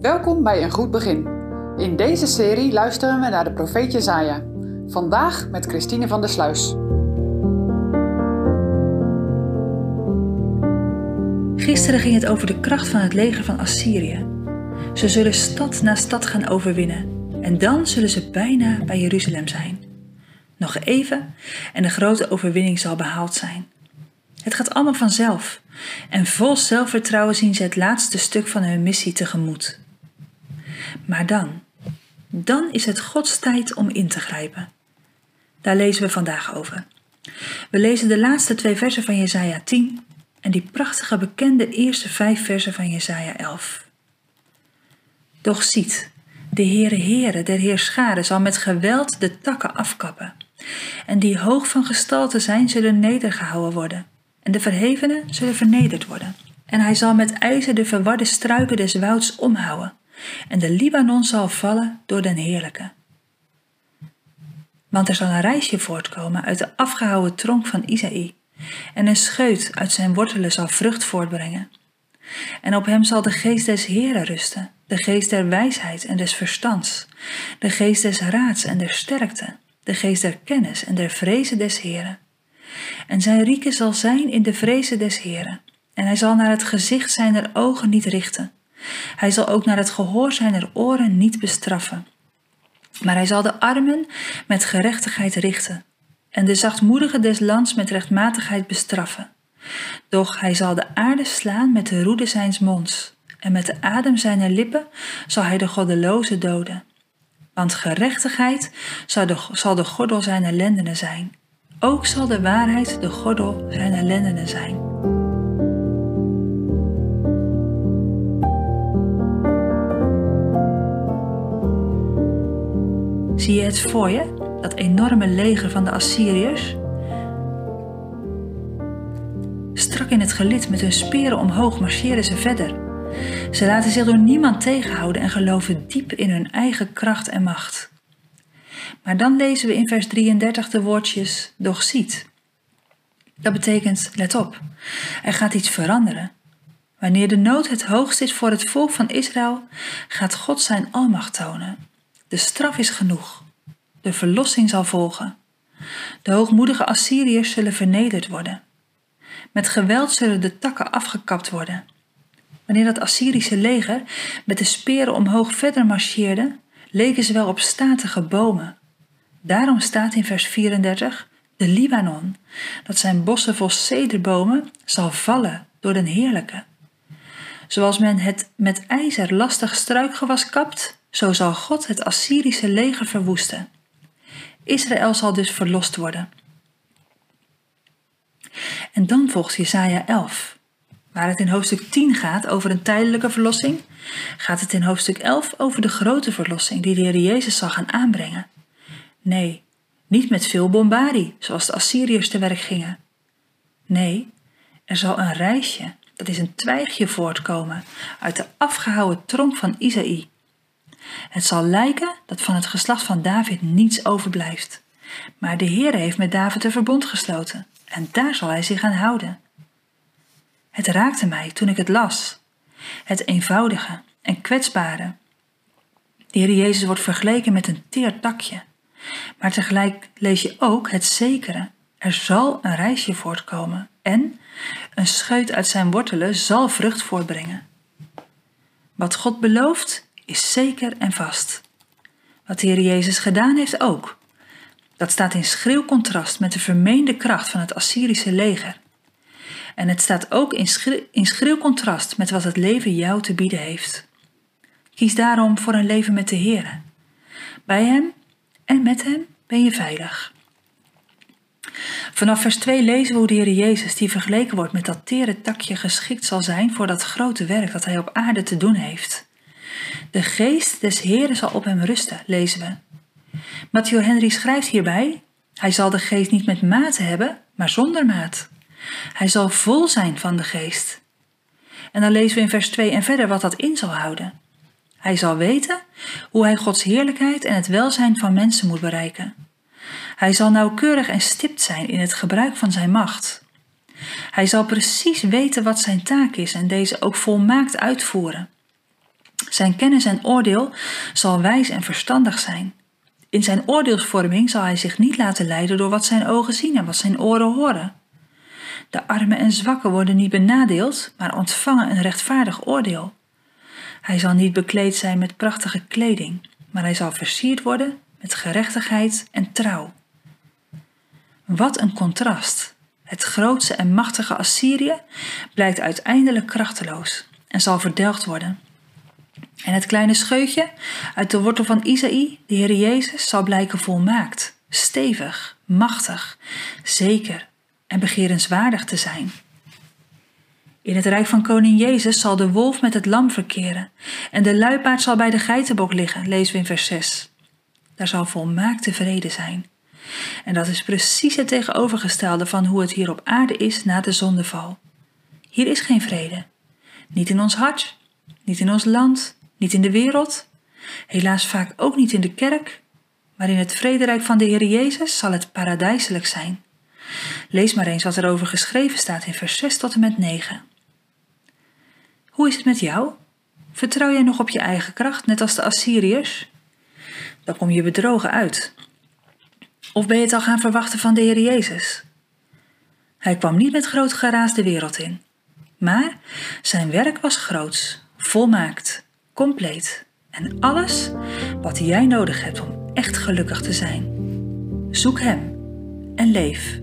Welkom bij Een Goed Begin. In deze serie luisteren we naar de profeet Jezaja. Vandaag met Christine van der Sluis. Gisteren ging het over de kracht van het leger van Assyrië. Ze zullen stad na stad gaan overwinnen en dan zullen ze bijna bij Jeruzalem zijn. Nog even en de grote overwinning zal behaald zijn. Het gaat allemaal vanzelf en vol zelfvertrouwen zien ze het laatste stuk van hun missie tegemoet. Maar dan, dan is het Gods tijd om in te grijpen. Daar lezen we vandaag over. We lezen de laatste twee versen van Jesaja 10 en die prachtige bekende eerste vijf versen van Jesaja 11. Doch ziet, de Heere Heere der Heerscharen zal met geweld de takken afkappen. En die hoog van gestalte zijn, zullen nedergehouden worden. En de verhevenen zullen vernederd worden. En hij zal met ijzer de verwarde struiken des wouds omhouden. En de Libanon zal vallen door den Heerlijke. Want er zal een reisje voortkomen uit de afgehouwen tronk van Isaïe. En een scheut uit zijn wortelen zal vrucht voortbrengen. En op hem zal de geest des Heeren rusten, de geest der wijsheid en des verstands, de geest des raads en der sterkte, de geest der kennis en der vrezen des Heeren. En zijn rieke zal zijn in de vrezen des Heeren, en hij zal naar het gezicht zijner ogen niet richten. Hij zal ook naar het gehoor zijner oren niet bestraffen. Maar hij zal de armen met gerechtigheid richten, en de zachtmoedigen des lands met rechtmatigheid bestraffen. Doch hij zal de aarde slaan met de roede zijns monds, en met de adem zijner lippen zal hij de goddeloze doden. Want gerechtigheid zal de, zal de gordel zijner zijn. Ook zal de waarheid de gordel zijner lendenen zijn. Zie je het voor je, dat enorme leger van de Assyriërs? Strak in het gelid met hun speren omhoog marcheren ze verder. Ze laten zich door niemand tegenhouden en geloven diep in hun eigen kracht en macht. Maar dan lezen we in vers 33 de woordjes doch ziet. Dat betekent, let op, er gaat iets veranderen. Wanneer de nood het hoogst is voor het volk van Israël, gaat God zijn almacht tonen. De straf is genoeg. De verlossing zal volgen. De hoogmoedige Assyriërs zullen vernederd worden. Met geweld zullen de takken afgekapt worden. Wanneer dat Assyrische leger met de speren omhoog verder marcheerde, leken ze wel op statige bomen. Daarom staat in vers 34 de Libanon, dat zijn bossen vol cederbomen zal vallen door den Heerlijke. Zoals men het met ijzer lastig struikgewas kapt, zo zal God het Assyrische leger verwoesten. Israël zal dus verlost worden. En dan volgt Jesaja 11. Waar het in hoofdstuk 10 gaat over een tijdelijke verlossing, gaat het in hoofdstuk 11 over de grote verlossing die de Heer Jezus zal gaan aanbrengen. Nee, niet met veel bombardie, zoals de Assyriërs te werk gingen. Nee, er zal een reisje, dat is een twijgje voortkomen uit de afgehouwen tronk van Isaïe. Het zal lijken dat van het geslacht van David niets overblijft. Maar de Heer heeft met David een verbond gesloten en daar zal hij zich aan houden. Het raakte mij toen ik het las. Het eenvoudige en kwetsbare. De Heer Jezus wordt vergeleken met een teer takje. Maar tegelijk lees je ook het zekere. Er zal een reisje voortkomen en een scheut uit zijn wortelen zal vrucht voortbrengen. Wat God belooft is zeker en vast. Wat de Heer Jezus gedaan heeft ook. Dat staat in schreeuw contrast met de vermeende kracht van het Assyrische leger. En het staat ook in, schreeuw, in schreeuw contrast met wat het leven jou te bieden heeft. Kies daarom voor een leven met de Heer. Bij Hem en met Hem ben je veilig. Vanaf vers 2 lezen we hoe de Heer Jezus, die vergeleken wordt met dat tere takje, geschikt zal zijn voor dat grote werk dat Hij op aarde te doen heeft. De geest des Heeren zal op hem rusten, lezen we. Matthew Henry schrijft hierbij: Hij zal de geest niet met mate hebben, maar zonder maat. Hij zal vol zijn van de geest. En dan lezen we in vers 2 en verder wat dat in zal houden. Hij zal weten hoe hij Gods heerlijkheid en het welzijn van mensen moet bereiken. Hij zal nauwkeurig en stipt zijn in het gebruik van zijn macht. Hij zal precies weten wat zijn taak is en deze ook volmaakt uitvoeren. Zijn kennis en oordeel zal wijs en verstandig zijn. In zijn oordeelsvorming zal hij zich niet laten leiden door wat zijn ogen zien en wat zijn oren horen. De armen en zwakken worden niet benadeeld, maar ontvangen een rechtvaardig oordeel. Hij zal niet bekleed zijn met prachtige kleding, maar hij zal versierd worden met gerechtigheid en trouw. Wat een contrast! Het grootste en machtige Assyrië blijkt uiteindelijk krachteloos en zal verdelgd worden. En het kleine scheutje uit de wortel van Isaïe, de Heer Jezus, zal blijken volmaakt, stevig, machtig, zeker en begerenswaardig te zijn. In het rijk van koning Jezus zal de wolf met het lam verkeren en de luipaard zal bij de geitenbok liggen, lezen we in vers 6. Daar zal volmaakte vrede zijn. En dat is precies het tegenovergestelde van hoe het hier op aarde is na de zondeval. Hier is geen vrede. Niet in ons hart, niet in ons land, niet in de wereld, helaas vaak ook niet in de kerk, maar in het vrederijk van de Heer Jezus zal het paradijselijk zijn. Lees maar eens wat er over geschreven staat in vers 6 tot en met 9. Hoe is het met jou? Vertrouw jij nog op je eigen kracht, net als de Assyriërs? Dan kom je bedrogen uit. Of ben je het al gaan verwachten van de Heer Jezus? Hij kwam niet met groot geraas de wereld in, maar zijn werk was groots, volmaakt, compleet en alles wat jij nodig hebt om echt gelukkig te zijn. Zoek Hem en leef.